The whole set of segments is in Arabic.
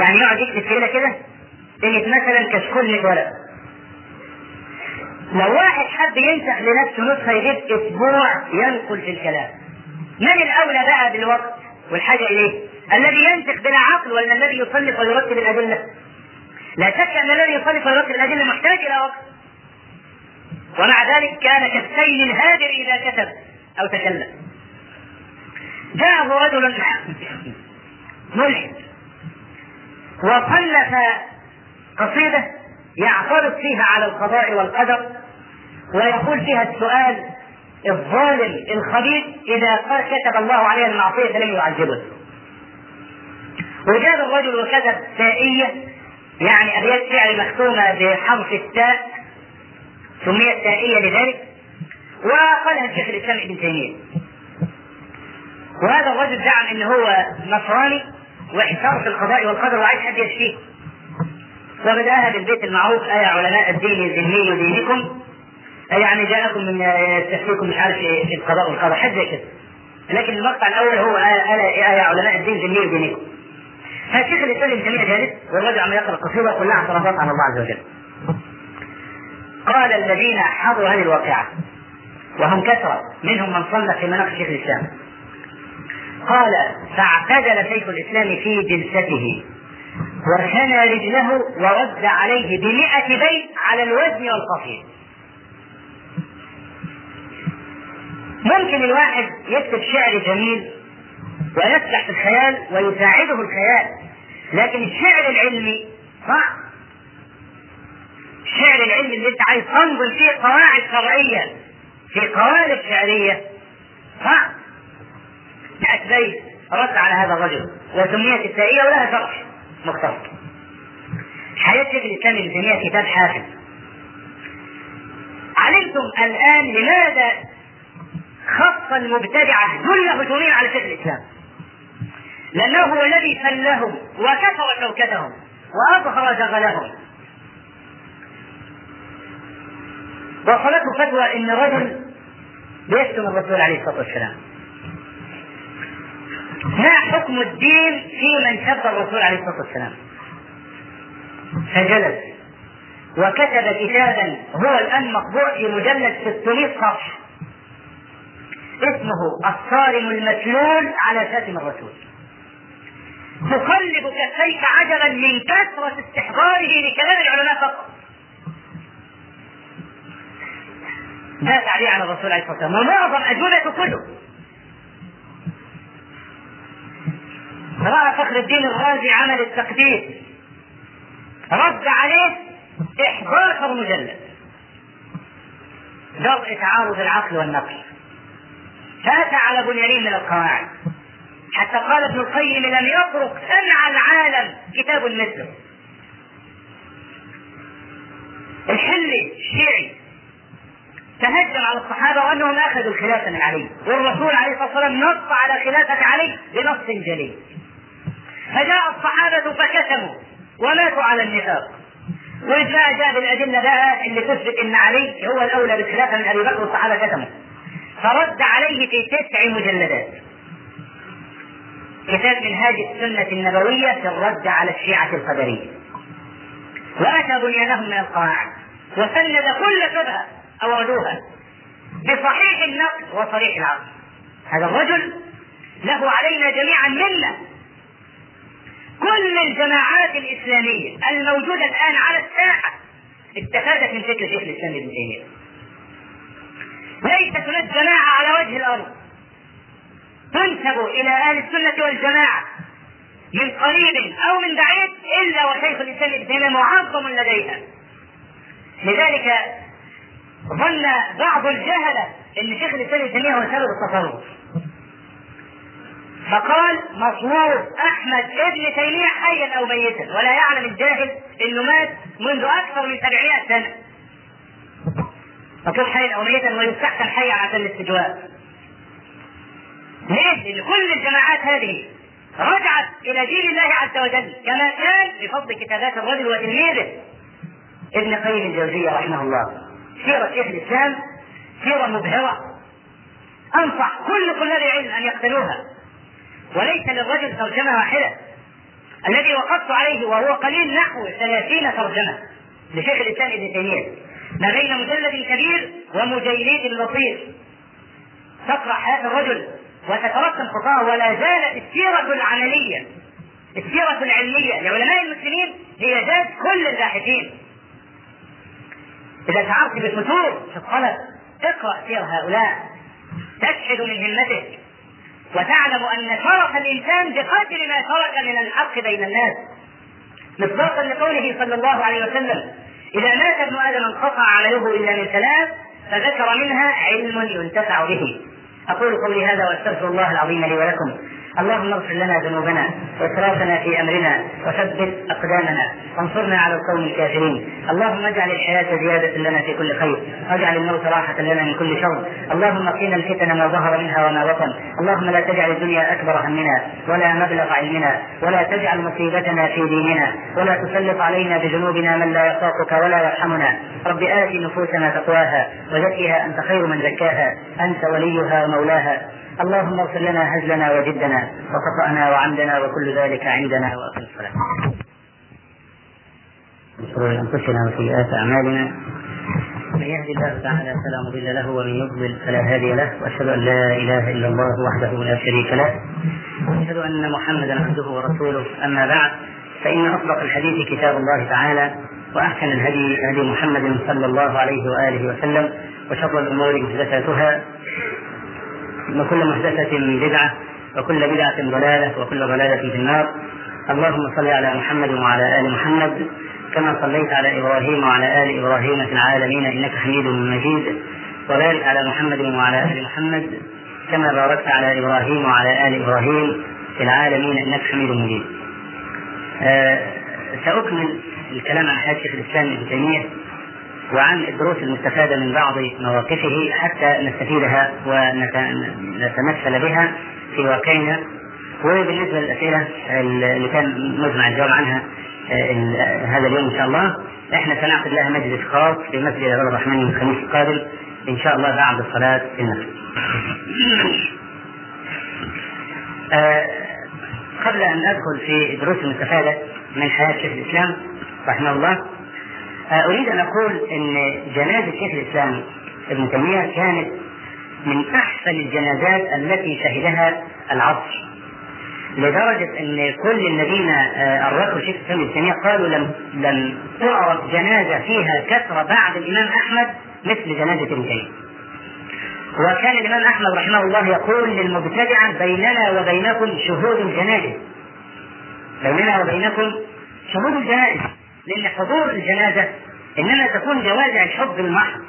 يعني يقعد يكتب كده كده؟ قيمة مثلا كشكول 100 ورقة لو واحد حب ينسخ لنفسه نسخة يجيب أسبوع ينقل في الكلام. من الأولى بقى بالوقت؟ والحاجة إليه؟ الذي ينسخ بلا عقل ولا الذي يصنف ويرتب الأدلة؟ لا شك أن الذي يصنف ويرتب الأدلة محتاج إلى وقت. ومع ذلك كان كالسيل الهادر إذا كتب أو تكلم. جاءه رجل ملحد. وصنف قصيدة يعترض فيها على القضاء والقدر ويقول فيها السؤال الظالم الخبيث إذا كتب الله عليه المعصية لم يعذبه وجاب الرجل وكتب تائية يعني أبيات شعر مختومة بحرف التاء سميت تائية لذلك وقالها الشيخ الإسلام ابن تيمية. وهذا الرجل زعم ان هو نصراني واحتار في القضاء والقدر وعايز حد يشفيه. وبداها بالبيت المعروف آية علماء الدين ذمي دينكم يعني جاءكم من يستفتيكم مش عارف في القضاء والقدر حد زي كده. لكن المقطع الأول هو آية, آية علماء الدين ذمي دينكم فالشيخ الإسلام ابن تيمية جالس والرجل عم يقرأ قصيدة كلها اعتراضات على الله عز وجل. قال الذين حضروا هذه الواقعة وهم كثرة منهم من صنف في مناقب شيخ الإسلام. قال فاعتدل شيخ الإسلام في جلسته وثنى رجله ورد عليه بمئة بيت على الوزن والقصيد. ممكن الواحد يكتب شعر جميل ويسبح في الخيال ويساعده الخيال لكن الشعر العلمي صعب. الشعر العلمي اللي انت عايز تنظم فيه قواعد شرعية في قوالب شعرية صعب. مئة بيت. رد على هذا الرجل. وسميت التائية ولها شرح مختصر. حياة شيخ الإسلام ابن كتاب حافظ علمتم الآن لماذا خص المبتدعة كل هجومين على شيخ الإسلام؟ لأنه هو الذي فلهم وكسر شوكتهم وأظهر جغلهم. وصلته فتوى إن رجل بيشتم الرسول عليه الصلاة والسلام. ما حكم الدين في من سب الرسول عليه الصلاة والسلام؟ فجلس وكتب كتابا هو الآن مطبوع في مجلد 600 صفحة. اسمه الصارم المسلول على شاتم الرسول. تقلب كفيك عجبا من كثرة استحضاره لكلام العلماء فقط. دافع عليه عن الرسول عليه الصلاة والسلام؟ ومعظم أجوبته كله. رأى فخر الدين الرازي عمل التقديس رد عليه 11 مجلد درء تعارض العقل والنقل. فأتى على بنيانين من القواعد. حتى قال ابن القيم لم يطرق سمع العالم كتاب مثله. الحلي الشيعي تهجم على الصحابة وأنهم أخذوا الخلافة من علي. والرسول عليه الصلاة والسلام نص على خلافة علي بنص جلي فجاء الصحابة فكتموا وماتوا على النفاق. وجاء جاء بالأدلة بقى اللي تثبت أن علي هو الأولى بالخلافة من أبي بكر والصحابة كتموا فرد عليه في تسع مجلدات. كتاب منهاج السنة النبوية في الرد على الشيعة القدرية. وأتى بنيانهم من القواعد. وسند كل شبهة أوردوها بصحيح النقل وصريح العقل. هذا الرجل له علينا جميعا منة كل الجماعات الإسلامية الموجودة الآن على الساحة استفادت من فكر شيخ الإسلام ابن تيمية. ليست هناك جماعة على وجه الأرض تنسب إلى أهل السنة والجماعة من قريب أو من بعيد إلا وشيخ الإسلام ابن تيمية معظم لديها. لذلك ظن بعض الجهلة إن شيخ الإسلام ابن تيمية هو سبب التصرف. فقال مصروف أحمد ابن تيمية حيا أو ميتا ولا يعلم الجاهل إنه مات منذ أكثر من 700 سنة. مطلوب حيا أو ميتا ويستحسن حيا عشان الاستجواب. ليه؟ لأن كل الجماعات هذه رجعت إلى دين الله عز وجل كما كان بفضل كتابات الرجل وتلميذه. ابن قيم الجوزية رحمه الله سيرة شيخ الإسلام سيرة مبهرة. أنصح كل طلاب العلم أن يقتلوها. وليس للرجل ترجمة واحدة. الذي وقفت عليه وهو قليل نحو ثلاثين ترجمة لشيخ الإسلام ابن تيمية. ما بين مجلد كبير ومجلد لطيف تقرأ حياة الرجل وتترسم خطاه ولا زالت السيرة العملية. السيرة العلمية لعلماء المسلمين هي ذات كل الباحثين. إذا شعرت بفتور في الطلب اقرأ سير هؤلاء. تشهد من همتك وتعلم أن شرف الإنسان بقدر ما ترك من الحق بين الناس. مصداقا لقوله صلى الله عليه وسلم إذا مات ابن آدم انقطع عمله إلا من ثلاث فذكر منها علم ينتفع به. أقول قولي هذا وأستغفر الله العظيم لي ولكم. اللهم اغفر لنا ذنوبنا وإسرافنا في أمرنا وثبت أقدامنا وانصرنا على القوم الكافرين. اللهم اجعل الحياة زيادة لنا في كل خير واجعل الموت راحة لنا من كل شر. اللهم قنا الفتن ما ظهر منها وما بطن. اللهم لا تجعل الدنيا أكبر همنا ولا مبلغ علمنا ولا تجعل مصيبتنا في ديننا ولا تسلط علينا بذنوبنا من لا يخافك ولا يرحمنا. رب آت نفوسنا تقواها وزكها أنت خير من زكاها. أنت وليها ومولاها. اللهم اغفر لنا هزلنا وجدنا وخطأنا وعمدنا وكل ذلك عندنا وأقم الصلاة. من شرور أنفسنا وسيئات أعمالنا. من يهدي الله تعالى فلا مضل له ومن يضلل فلا هادي له. وأشهد أن لا إله إلا الله وحده لا شريك له. وأشهد أن محمدا عبده ورسوله. أما بعد فإن أصدق الحديث كتاب الله تعالى وأحسن الهدي هدي محمد صلى الله عليه وآله وسلم وشر الأمور محدثاتها. وكل محدثة بدعة وكل بدعة ضلالة وكل ضلالة في النار. اللهم صل على محمد وعلى آل محمد كما صليت على إبراهيم وعلى آل إبراهيم في العالمين إنك حميد مجيد. وبارك على محمد وعلى آل محمد كما باركت على إبراهيم وعلى آل إبراهيم في العالمين إنك حميد مجيد. آه سأكمل الكلام عن حياة شيخ الإسلام ابن تيمية. وعن الدروس المستفادة من بعض مواقفه حتى نستفيدها ونتمثل بها في واقعنا. وبالنسبة للأسئلة اللي كان مجمع الجواب عنها آه، هذا اليوم إن شاء الله. إحنا سنعقد لها مجلس خاص في مسجد عبد الرحمن الخميس القادم. إن شاء الله بعد الصلاة في المسجد. آه، قبل أن أدخل في الدروس المستفادة من حياة شيخ الإسلام رحمه الله أريد أن أقول أن جنازة شيخ الإسلام ابن تيمية كانت من أحسن الجنازات التي شهدها العصر لدرجة أن كل الذين أرخوا شيخ الإسلام ابن تيمية قالوا لم لم تعرف جنازة فيها كثرة بعد الإمام أحمد مثل جنازة ابن تيمية. وكان الإمام أحمد رحمه الله يقول للمبتدعة بيننا وبينكم شهود الجنائز. بيننا وبينكم شهود الجنائز. لأن حضور الجنازة إنما تكون جوازع الحب المحض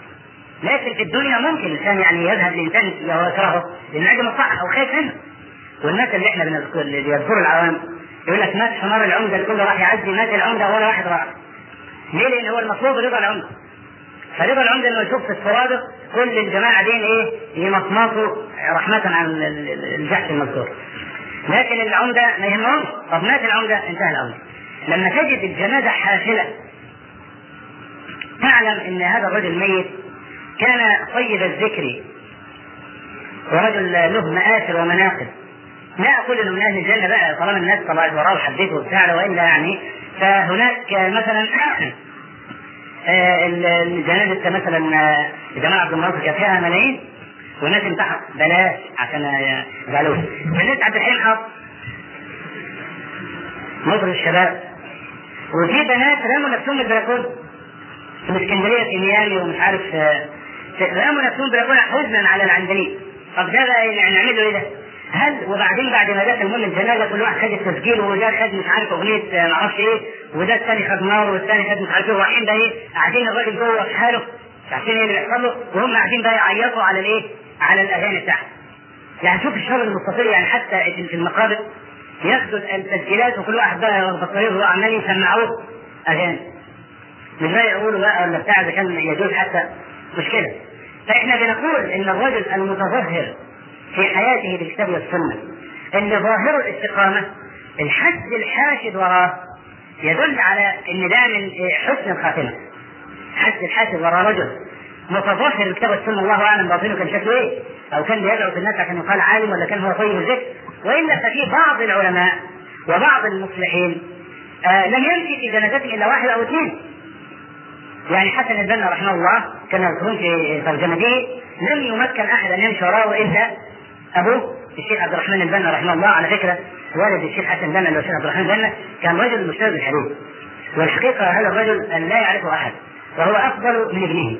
لكن في الدنيا ممكن الإنسان يعني يذهب لإنسان وهو يكرهه لأن عنده مصلحة أو خايف منه والناس اللي إحنا بنذكر اللي بيذكروا العوام يقول لك مات حمار العمدة الكل راح يعزي مات العمدة ولا واحد راح. ليه؟ لأن هو المطلوب رضا العمدة. فرضا العمدة إنه يشوف في السرادق كل الجماعة دي إيه؟ يمصمصوا رحمة عن الجحش المذكور. لكن العمدة ما يهمهمش. طب مات العمدة انتهى العمدة. لما تجد الجنازة حافلة تعلم إن هذا الرجل ميت كان طيب الذكر ورجل له مآثر ومناقب. لا أقول إنه من أهل الجنة بقى طالما الناس طلعت وراه وحبيته وبتاع والا يعني. فهناك مثلا الجنازة مثلا جمال عبد الناصر كان فيها ملايين والناس انتحر بلاش عشان يزعلوه الناس عبد الحليم حافظ. مصر الشباب وفي بنات رموا نفسهم من البلكونه في الاسكندريه في ميامي ومش عارف رموا نفسهم بلكونة حزنا على العندليب طب ده بقى يعني نعمل له إيه ده؟ هل وبعدين بعد ما دخل المهم الجنازة كل واحد خد التسجيل وده خد مش عارف أغنية ما أعرفش إيه وده الثاني خد نار والثاني خد مش عارف إيه ورايحين ده إيه قاعدين الراجل جوه في حاله عارفين إيه اللي بيحصل له وهم قاعدين بقى يعيطوا على الإيه؟ على الأغاني بتاعته. يعني شوف الشغل المستطيل يعني حتى في المقابر ياخدوا التسجيلات وكل واحد بقى وهو عمال يسمعوه اغاني مش بقى يقولوا بقى ولا بتاع اذا كان يجوز حتى مشكلة. فإحنا بنقول إن الرجل المتظاهر في حياته بالكتاب والسنة اللي ظاهر الاستقامة الحد الحاشد وراه يدل على إن ده من حسن الخاتمة. حد الحاشد وراء رجل متظاهر بالكتاب والسنة. الله أعلم باطنه كان شكله إيه؟ أو كان بيدعو في الناس عشان يقال عالم ولا كان هو طيب الذكر؟ والا ففي بعض العلماء وبعض المصلحين آه لم يمشي في جنازته إلا واحد أو اثنين. يعني حسن البنا رحمه الله كما يذكرون في ترجمته لم يمكن أحد أن يمشي وراه إلا ابوه الشيخ عبد الرحمن البنا رحمه الله. على فكرة والد الشيخ حسن البنا اللي هو الشيخ عبد الرحمن البنا كان رجل مجتهد الحديث. والحقيقة هذا الرجل لا يعرفه أحد وهو أفضل من ابنه.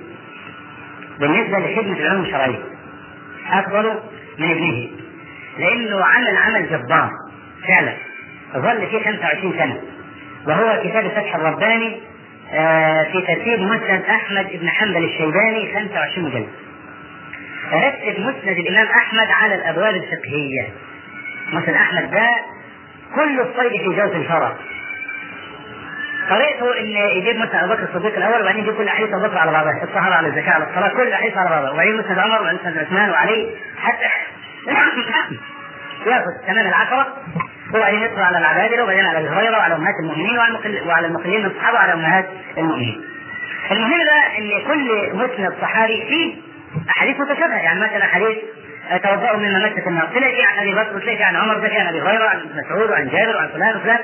بالنسبة لخدمة العلوم الشرعية أفضل من ابنه. لأنه عمل عمل جبار فعلا. ظل فيه 25 سنة. وهو كتاب الفتح الرباني آه، في ترتيب مسند أحمد بن حنبل الشيباني 25 مجلد. رتب مسند الإمام أحمد على الأبواب الفقهية. مسند أحمد ده كل الصيد في جوز الفرس. طريقته إن يجيب مثلا أبو بكر الصديق الأول وبعدين يجيب كل احاديث أبو بكر على بعضها الطهاره على الزكاة على الصلاة كل الاحاديث على بعضها وبعدين مسند عمر وبعدين مسند عثمان وعلي حتى ياخذ تمام العشرة وبعدين يدخل على العبادله وبعدين على ابي هريره وعلى أمهات المؤمنين وعلى وعلى المقلين من الصحابه وعلى أمهات المؤمنين. المهم بقى إن كل مسند صحابي فيه أحاديث متشابهة يعني مثلا حديث توضأوا مما مست النار تلاقي عن أبي بكر وتلاقي عن عمر تلاقي عن أبي هريرة عن مسعود وعن جابر وعن فلان وفلان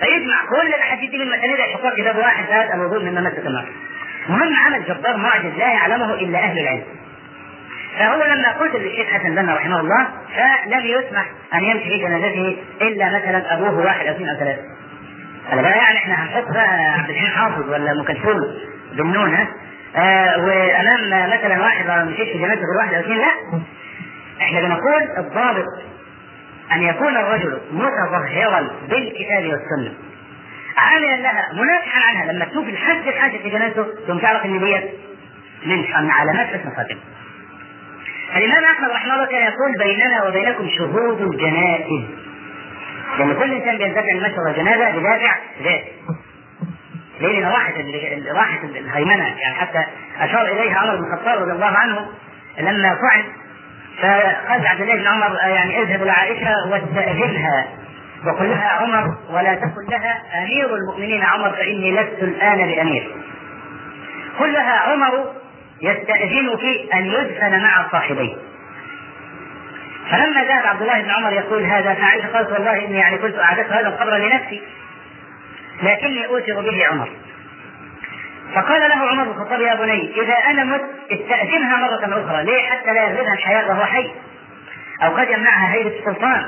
فيجمع كل الأحاديث دي من مسانيد يحطها كتاب واحد هذا الوضوء مما مست النار. مهم عمل جبار معجز لا يعلمه إلا أهل العلم. فهو لما قلت للشيخ حسن بنا رحمه الله فلم يسمح أن يمشي في جنازته إلا مثلا أبوه واحد أو اثنين أو ثلاثة. هذا يعني إحنا هنحط بقى عبد الحليم حافظ ولا أم كلثوم بالنون ها؟ آه وأمام مثلا واحد ما مشيش في جنازته واحد أو اثنين لا. إحنا بنقول الضابط أن يكون الرجل متظهرا بالكتاب والسنة. عاملا لها منافحا عنها. لما تشوف الحج الحاجة في جنازته ثم تعرف إن من من علامات حسن خاتمه الإمام أحمد رحمه الله كان يقول بيننا وبينكم شهود الجنائز لأن كل إنسان بيندفع المشي والجنازة بدافع ليه؟ لأن راحت راحت الهيمنة. يعني حتى أشار إليها عمر بن الخطاب رضي الله عنه لما فعل. فقال عبد الله بن عمر يعني اذهب إلى عائشة واستأذنها. وقل لها عمر ولا تقل لها أمير المؤمنين عمر فإني لست الآن بأمير. قل لها عمر يستأذنك أن يدفن مع صاحبيه. فلما ذهب عبد الله بن عمر يقول هذا فعائشة قالت والله إني يعني كنت أعددت هذا القبر لنفسي لكني أوثر به عمر. فقال له عمر بن الخطاب يا بني إذا أنا مت استأذنها مرة أخرى ليه حتى لا يغلبها الحياة وهو حي؟ أو قد يمنعها هيبة السلطان.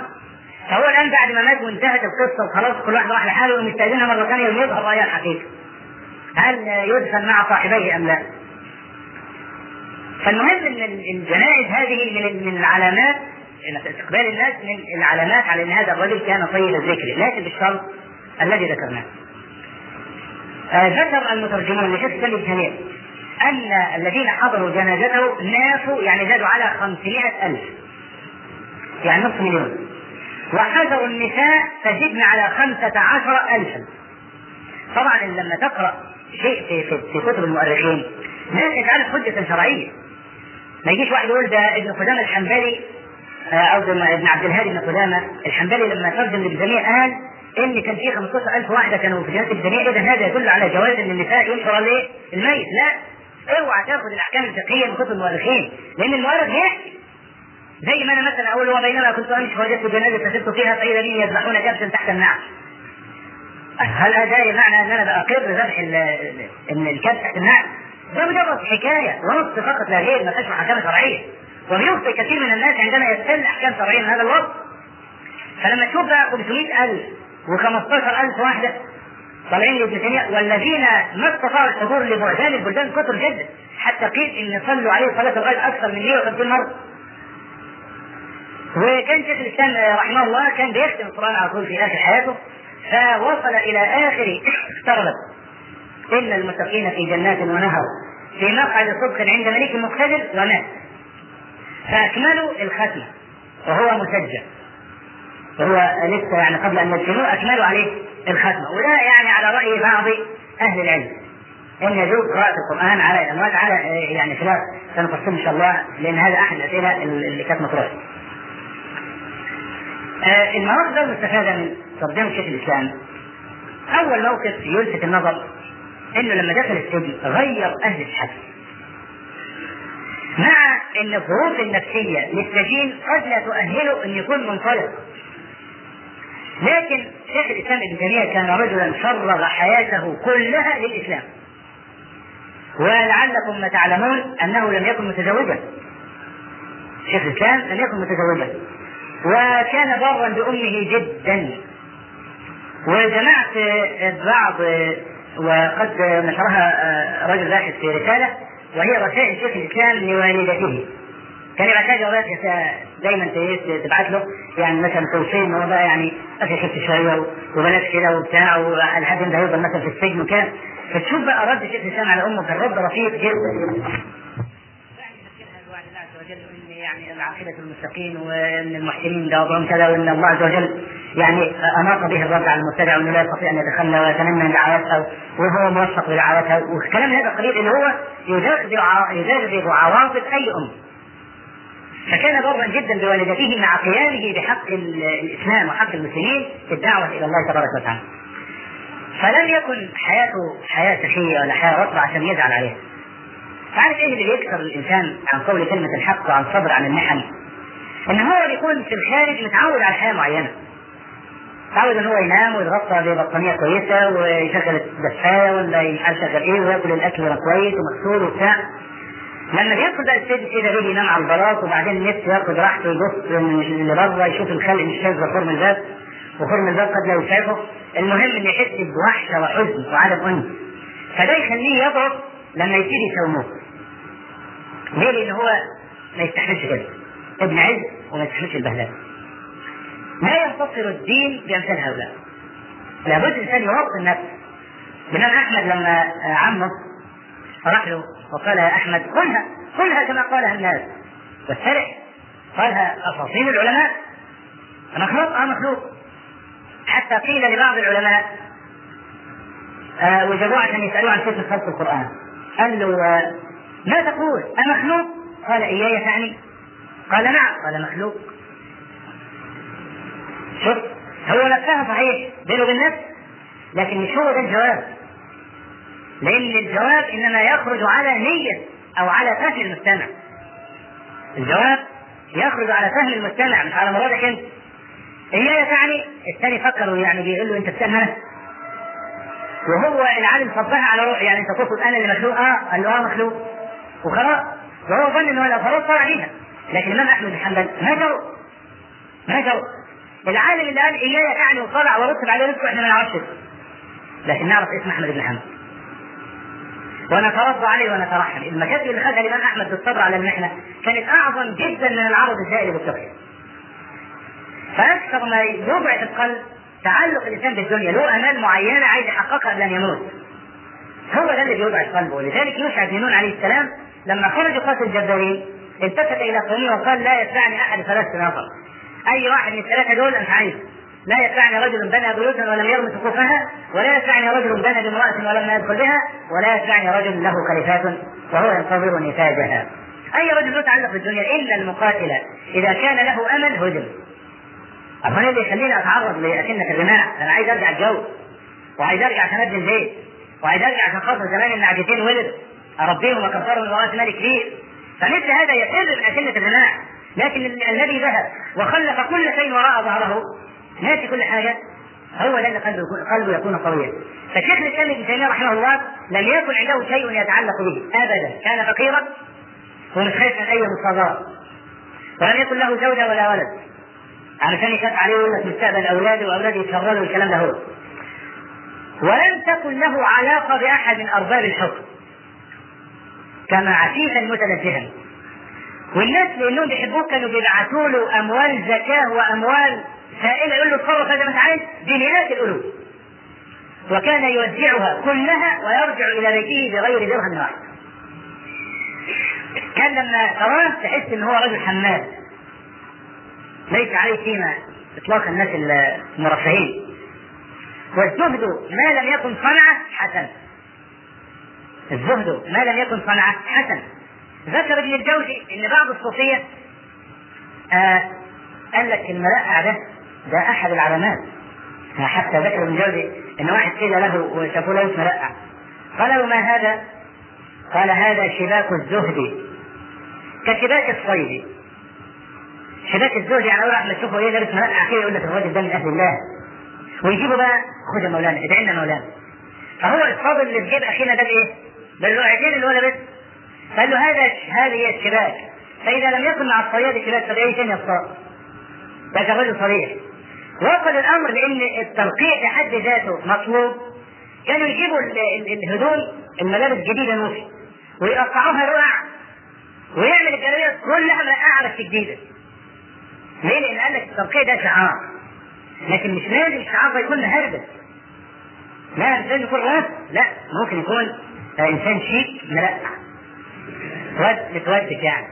فهو الآن بعد ما مات وانتهت القصة وخلاص كل واحد راح لحاله ومستأذنها مرة ثانية ويظهر رأيها الحقيقة. هل يدفن مع صاحبيه أم لا؟ فالمهم إن الجنائز هذه من من العلامات استقبال الناس من العلامات على إن هذا الرجل كان طيب الذكر لكن بالشرط الذي ذكرناه. آه ذكر المترجمون لشيخ الجميع أن الذين حضروا جنازته نافوا يعني زادوا على 500 ألف يعني نصف مليون. وحضروا النساء فزدنا على خمسة عشر ألفا. طبعا لما تقرأ شيء في, في, في كتب المؤرخين لا تجعله حجة شرعية. ما يجيش واحد يقول ده ابن قدامة الحنبلي أو ابن عبد الهادي بن قدامة الحنبلي لما ترجم للجميع قال إن كان في 15000 واحدة كانوا في جنازه الجميع اذا هذا يدل على جواز إن النساء ينشر الايه؟ الميت لا اوعى تأخذ الأحكام الفقهية من كتب المؤرخين لأن المؤرخ يحكي زي ما أنا مثلا أقول وبينما كنت امشي فوجدت جنازة فسرت فيها بهم يذبحون كبشا تحت النعش هل هذا معنى أن أنا بأقر ذبح الكبش تحت النعش؟ ده مجرد حكاية ونص فقط لا غير ما فيهاش احكام شرعية. وبيخطئ كثير من الناس عندما يستل أحكام شرعية من هذا الوصف فلما تشوف بقى 500000 و15000 واحدة طالعين لابن تيميه والذين ما استطاعوا الحضور لبعدان البلدان كثر جدا حتى قيل إن صلوا عليه صلاه الغيب أكثر من 150 مرة. وكان شيخ الإسلام رحمه الله كان بيختم القرآن على طول في آخر حياته فوصل إلى آخر افترضت إن المتقين في جنات ونهر. في مقعد صدق عند ملك مقتدر ومات. فأكملوا الختمة وهو مسجل. وهو لسه يعني قبل أن يدفنوه أكملوا عليه الختمة وده يعني على رأي بعض أهل العلم. إن يجوز قراءة القرآن على الأموات على يعني خلاف سنفصل إن شاء الله لأن هذا أحد الأسئلة اللي كانت مطروحة. المواقف المستفادة من ترجمة شيخ الإسلام. أول موقف يلفت النظر إنه لما دخل السجن غير أهل الحبس مع إن الظروف النفسية للسجين قد لا تؤهله إن يكون منطلق لكن شيخ الإسلام ابن تيمية كان رجلا فرغ حياته كلها للإسلام. ولعلكم ما تعلمون أنه لم يكن متزوجا. شيخ الإسلام لم يكن متزوجا. وكان برا بأمه جدا. وجمعت بعض وقد نشرها رجل باحث في رسالة وهي رسائل شيخ الإسلام لوالدته. كان يبعت لها جوابات دايما تبعت له. يعني مثلا توصيه ان هو بقى يعني أخي خفت شوية وبلاش كده وبتاع ولحد إمتى هيفضل مثلا في السجن وكده. فتشوف بقى رد شيخ الإسلام على أمه كان رد رفيق جدا. يعني العاقبة المستقيم وإن المحسنين جوابهم كذا وإن الله عز وجل يعني اناط به الرد على المبتدع وانه لا يستطيع أن يتخلى ويتمنى دعواتها وهو موفق بدعواتها وكلام هذا القليل اللي هو يدغدغ عواطف أي أم فكان برا جدا بوالدته مع قيامه بحق الإسلام وحق المسلمين في الدعوة إلى الله تبارك وتعالى. فلم يكن حياته حياة سخية ولا حياة رطبة عشان يزعل عليها. عارف إيه اللي بيكسر الإنسان عن قول كلمة الحق وعن الصبر عن المحن؟ إن هو بيكون في الخارج متعود على حياة معينة. متعود ان هو ينام ويتغطى ببطانية كويسة ويشغل الدفاية ولا مش عارف يشغل إيه ويأكل الأكل كويس ومغسول وبتاع. لما بيدخل بقى السجن كده بيجي ينام على البلاط وبعدين نفسه ياخد راحته يبص اللي بره يشوف الخلق مش شايف خرم الباب. وخرم الباب قد لا يشافه. المهم ان يحس بوحشة وحزن وعدم أنس. فده يخليه يضعف لما يبتدي يساوموه. ليه؟ لأن هو ما يستحملش كده. ابن عز وما يستحملش البهلان لا ينتصر الدين بأمثال هؤلاء. لابد الإنسان يوطن نفسه الإمام أحمد لما عمه راح له وقال يا أحمد قلها قلها كما قالها الناس. والسرح قالها أساطير العلماء. مخلوق آه مخلوق. حتى قيل لبعض العلماء آه عشان يسالوه عن كيف خلق القرآن. قال له آه ما تقول؟ أمخلوق؟ قال إياي تعني؟ قال نعم. قال مخلوق. شوف هو لفاها صحيح بينه وبين نفسه لكن مش هو ده الجواب. لأن الجواب إنما يخرج على نية أو على فهم المستمع. الجواب يخرج على فهم المستمع مش على مرادك أنت إياي تعني الثاني فكر يعني بيقول له أنت أنا وهو العالم صبها على روح يعني أنت تقصد أنا اللي مخلوق؟ أه قال له أه مخلوق. وخلاص. وهو ظن أنه لو خلاص صار عليها لكن الإمام أحمد بن حنبل ما جرؤ ما جرؤ العالم اللي قال إياي تعني وطلع ورتب عليه رزقه إحنا ما نعرفش. لكن نعرف اسم أحمد بن حنبل. ونترضى عليه ونترحم. المكاسب اللي خدها الإمام أحمد بالصبر على المحنة كانت أعظم جدا من العرض الزائد بالتقية فأكثر ما يضعف القلب تعلق الإنسان بالدنيا له امال معينة عايز يحققها قبل أن يموت. هو ده اللي بيضعف قلبه ولذلك يوشع بن نون عليه السلام لما خرج قاتل الجبارين التفت إلى قومه وقال لا يتبعني أحد ثلاثة نفر أي واحد من الثلاثة دول أنا عايز. لا يتبعني رجل بنى بيوتا ولم يرم سقوفها ولا يتبعني رجل بنى بامرأة ولم يدخل بها ولا يتبعني رجل له خليفات وهو ينتظر نتاجها. أي رجل له تعلق بالدنيا إلا المقاتل إذا كان له أمل هجم أما اللي يخليني أتعرض لأكنة الرماح أنا عايز أرجع الجو. وعايز أرجع عشان أبني البيت. وعايز أرجع عشان خاطر زمان النعجتين ولد. أربيهم وأكبرهم من وراء مال كبير. فمثل هذا يفر من أكنة الرماح لكن الذي ذهب وخلف كل شيء وراء ظهره ناسي كل حاجة هو ده اللي قلبه قلبه يكون قويا. فالشيخ الإسلام ابن تيمية رحمه الله لم يكن عنده شيء يتعلق به ابدا. كان فقيرا ومش خايف من أي مصادرات ولم يكن له زوجة ولا ولد. علشان يخاف عليه يقول لك مستقبل أولاده واولاده يتشردوا والكلام ده هو. ولم تكن له علاقة بأحد من أرباب الحكم. كان عفيفا متنزها والناس لانهم بيحبوه كانوا بيبعثوا له أموال زكاة وأموال سائل يقول له اتصرف هذا انت عايز بمئات الالوف وكان يوزعها كلها ويرجع إلى بيته بغير درهم واحد. كان لما تراه تحس إن هو رجل حماد. ليس عليه قيمة إطلاق الناس المرفهين. والزهد ما لم يكن صنعه حسن. الزهد ما لم يكن صنعه حسن. ذكر ابن الجوزي إن بعض الصوفية آه قال لك المرقع ده ده أحد العلامات حتى ذكر ابن جوزي إن واحد قيل له وشافوا له رقع قال ما هذا؟ قال هذا شباك الزهد. كشباك الصيد. شباك الزهد يعني أول واحد تشوفه إيه لابس مرقع كده يقول لك الراجل ده من أهل الله. ويجيبوا بقى خد يا مولانا ادعي لنا مولانا. فهو الصابر اللي في جيب أخينا ده بايه؟ بالرعيتين اللي هو لابس قال له هذا هذه هي الشباك فإذا لم يكن مع الصياد شباك فبأي شيء يصطاد ده كان رجل صريح. وصل الأمر لأن الترقيع بحد ذاته مطلوب. كانوا يجيبوا الهدوم الملابس الجديده نوفي ويقطعوها رقع ويعمل الجلابيه كلها مرقعه بس جديدة. ليه؟ لأن قال لك الترقيع ده شعار. لكن مش لازم الشعار ده يكون مهربس لا مش لازم يكون لا ممكن يكون إنسان شيك مرقع. ود متودك يعني.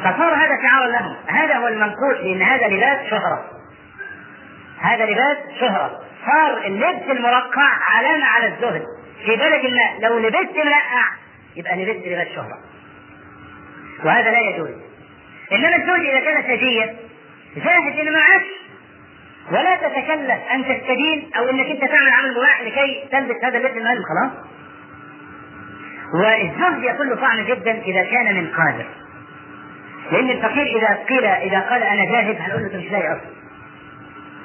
فصار هذا شعارا لهم. هذا هو المنقول لأن هذا لباس شهرة. هذا لباس شهرة. صار اللبس المرقع علامة على الزهد في بلد ما لو لبست مرقع يبقى لبست لباس شهرة. وهذا لا يجوز. إنما الزوج إذا كان سجيا جاهز إنه معاش ولا تتكلف أن تستدين أو إنك أنت تعمل عمل مباح لكي تلبس هذا اللبس المهم خلاص والزهد يكون طعم جدا إذا كان من قادر. لأن الفقير إذا قيل إذا قال أنا جاهز هنقول له مش لاقي أصلا.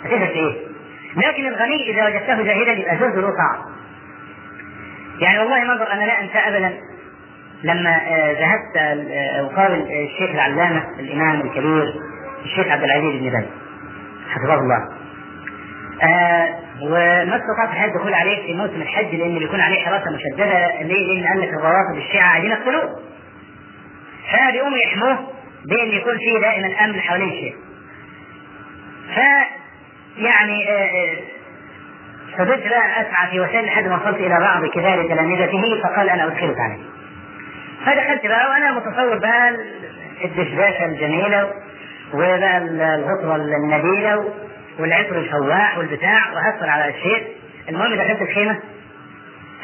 هتفهم إيه؟ لكن الغني إذا وجدته جاهلا يبقى زهده له طعم يعني والله منظر أنا لا أنسى ابدا لما ذهبت أقابل الشيخ العلامة الإمام الكبير الشيخ عبد العزيز بن باز حفظه الله. آه وما استطعت الحج الدخول عليه في موسم الحج لأن بيكون عليه حراسة مشددة ليه؟ لأن قال لك الروافض الشيعه عايزين يقتلوه. فبيقوموا يحموه بأن يكون فيه دائما أمن حوالين الشيخ. ف يعني آه فضلت بقى اسعى في وسائل لحد ما وصلت إلى بعض كبار تلامذته فقال أنا ادخلك عليه. فدخلت بقى وأنا متصور بقى الدشداشه الجميلة وبقى الغطوه النبيلة والعطر الفواح والبتاع وهفر على الشيخ. المهم دخلت الخيمة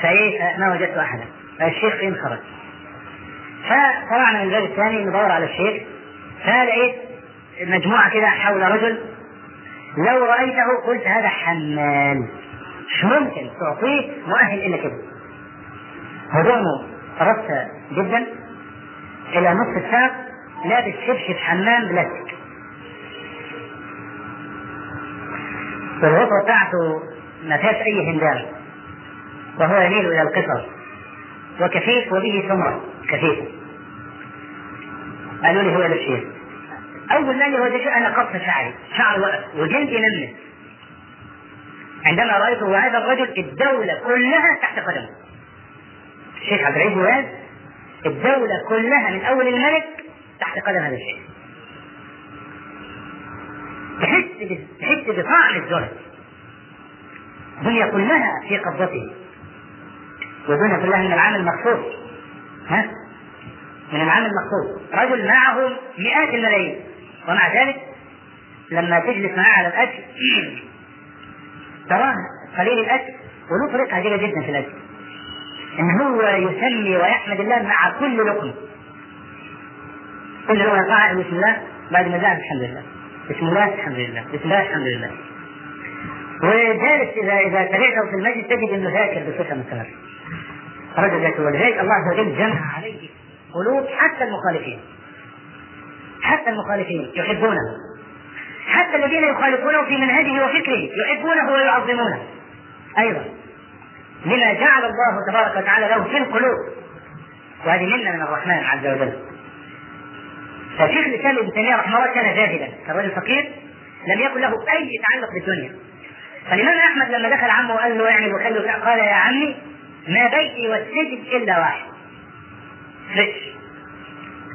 فإيه ما وجدت أحدا. الشيخ فين خرج؟ فطلعنا من الباب الثاني ندور على الشيخ. فلقيت مجموعة كده حول رجل. لو رأيته قلت هذا حمال. مش ممكن تعطيه مؤهل إلا كده. هدومه رصة جدا. إلى نصف الساق لابس شبشب حمام بلاستيك. والغطرة بتاعته ما فيهاش أي هندام وهو يميل إلى القصر وكفيف وبه سمرة. كفيفة قالوا لي هو ده الشيء أول ما هو ده أنا قص شعري. شعري وقف وجلدي نمت عندما رأيته وهذا الرجل الدولة كلها تحت قدمه. الشيخ عبد العزيز الدولة كلها من أول الملك تحت قدم هذا الشيخ تحس تحس بطعم الزهد الدنيا كلها في قبضته. والدنيا كلها من العام المخصوص ها؟ من العام المخصوص رجل معه مئات الملايين. ومع ذلك لما تجلس معاه على الأكل تراه قليل الأكل وله طريقه عجيبة جدا في الأكل. إن هو يسمي ويحمد الله مع كل لقمة. كل لقمة قاعد بسم الله بعد ما زاد الحمد لله. بسم الله الحمد لله. بسم الله الحمد لله. وجالس اذا إذا تابعته في المجلس تجد إنه ذاكر بصفة مستمره رجل ذاكر ولذلك الله عز وجل جمع عليه قلوب حتى المخالفين. حتى المخالفين يحبونه. حتى الذين يخالفونه في منهجه وفكره يحبونه ويعظمونه. أيضا لما جعل الله تبارك وتعالى له في القلوب. وهذه منه من الرحمن عز وجل. فشيخ الاسلام ابن تيمية رحمه الله كان جاهلا كان رجل فقير لم يكن له أي تعلق بالدنيا. فالإمام أحمد لما دخل عمه وقال له اعمل وخلي قال يا عمي ما بيتي والسجن إلا واحد. فرش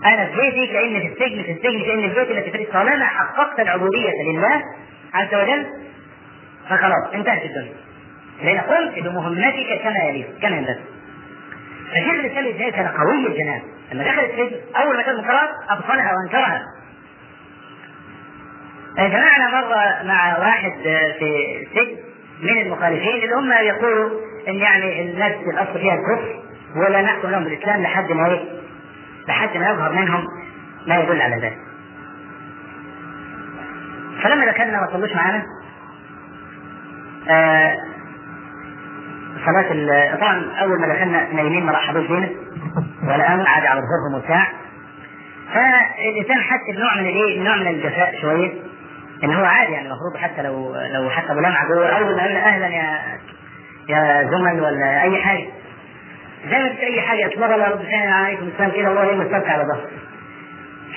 أنا في بيتي كاني في السجن في السجن كاني في بيتي التي فرش طالما حققت العبودية لله عز وجل فخلاص انتهت الدنيا. لأن قمت بمهمتك كما يليق كما ينبغي. فشيخ الاسلام ابن كان قوي الجنان. لما دخل السجن أول ما كان منكرات ابطلها وانكرها جمعنا مرة مع واحد في سجن من المخالفين اللي هم يقولوا إن يعني الناس الأصل فيها الكفر ولا نحكم لهم بالإسلام لحد ما إيه؟ لحد ما يظهر منهم ما يدل على ذلك. فلما دخلنا ما صلوش معانا آه صلاة طبعا أول ما دخلنا نايمين ما رحبوش بينا قاموا قعدوا على ظهورهم وبتاع فالإنسان حس بنوع من الإيه؟ نوع من الجفاء شوية. إن هو عادي يعني المفروض حتى لو لو حتى ملامعه جوه اول ما قال أهلا يا يا زمن ولا أي حاجة. زي ما أي حاجة اطلب الله رب العالمين عليكم السلام كده والله يوم السبت على ظهر.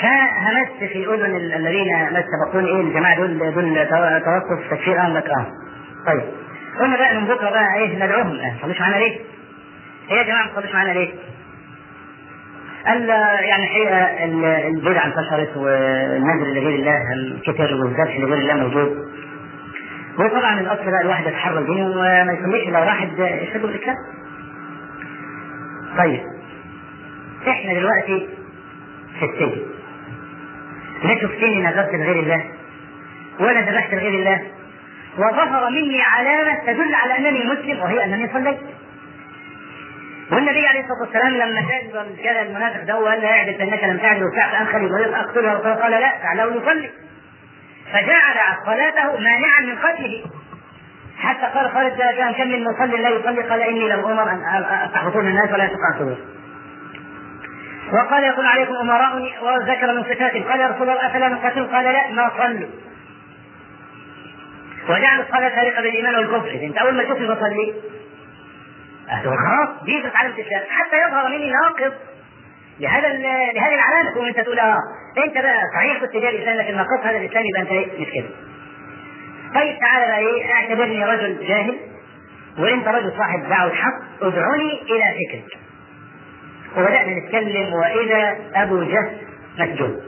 فهمست في اذن الذين ما سبقوني إيه؟ الجماعة دول دول توقف تكفير آه لك آه طيب. قلنا بقى من بكرة بقى إيه؟ ندعوهم. الان ما معانا ليه؟ إيه يا جماعة؟ ما معانا ليه؟ قال يعني الحقيقة البدع انتشرت والنذر لغير الله كتر والذبح لغير الله موجود. وطبعا الأصل بقى الواحد يتحرى دينه وما يسميش لو واحد يشهد بالاسلام طيب إحنا دلوقتي في السجن. لا شفتني نذرت لغير الله ولا ذبحت لغير الله وظهر مني علامة تدل على أنني مسلم وهي أنني صليت. والنبي عليه الصلاة والسلام لما كان المنافق ده وقال له اعدل فانك لم تعدل وسعت ويقول أقتله. فقال لا فعله يصلي. فجعل صلاته مانعا من قتله. حتى قال خالد كان كم من مصلي لا يصلي؟ قال إني لم أمر أن تحبطون الناس ولا تقاتلون وقال يكون عليكم امراء وذكر من صفاتهم قال يا رسول الله أفلا نقاتل؟ قال لا ما صلوا وجعل الصلاة فارقه بالإيمان والكفر. أنت أول ما تشوفني بصلي خلاص دي علامه الاسلام حتى يظهر مني ناقض لهذا لهذه العلامه تقوم أنت تقول آه أنت بقى صحيح كنت جاي الإسلام لكن ناقض هذا الإسلام يبقى أنت إيه؟ مش كده طيب تعالى بقى إيه؟ اعتبرني رجل جاهل وأنت رجل صاحب دعوة حق ادعوني إلى فكرك وبدأنا نتكلم وإذا أبو جهل مسجون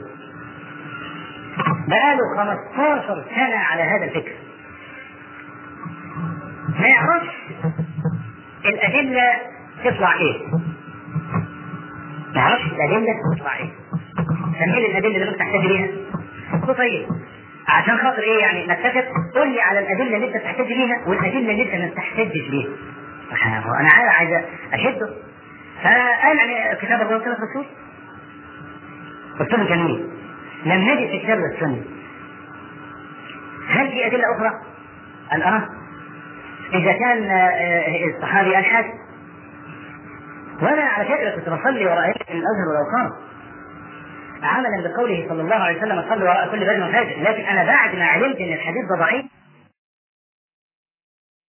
بقاله 15 سنة على هذا الفكر. ما يعرفش الأدلة تطلع إيه؟ ما يعرفش الأدلة تطلع إيه؟ سمي الأدلة اللي ممكن تحتاج ليها طيب عشان خاطر إيه يعني؟ نتفق قول لي على الأدلة اللي أنت بتحتاج ليها والأدلة اللي أنت ما بتحتاجش ليها أنا عايز أشده. فقال يعني كتاب الله وسنه الرسول له جميل. لم نجد في كتاب السنة. هل في أدلة أخرى؟ قال آه إذا كان الصحابي الحد وأنا على فكره كنت بصلي وراء من الازهر والاوقاف عملا بقوله صلى الله عليه وسلم صلوا وراء كل بدن فاجر لكن أنا بعد ما علمت إن الحديث ضعيف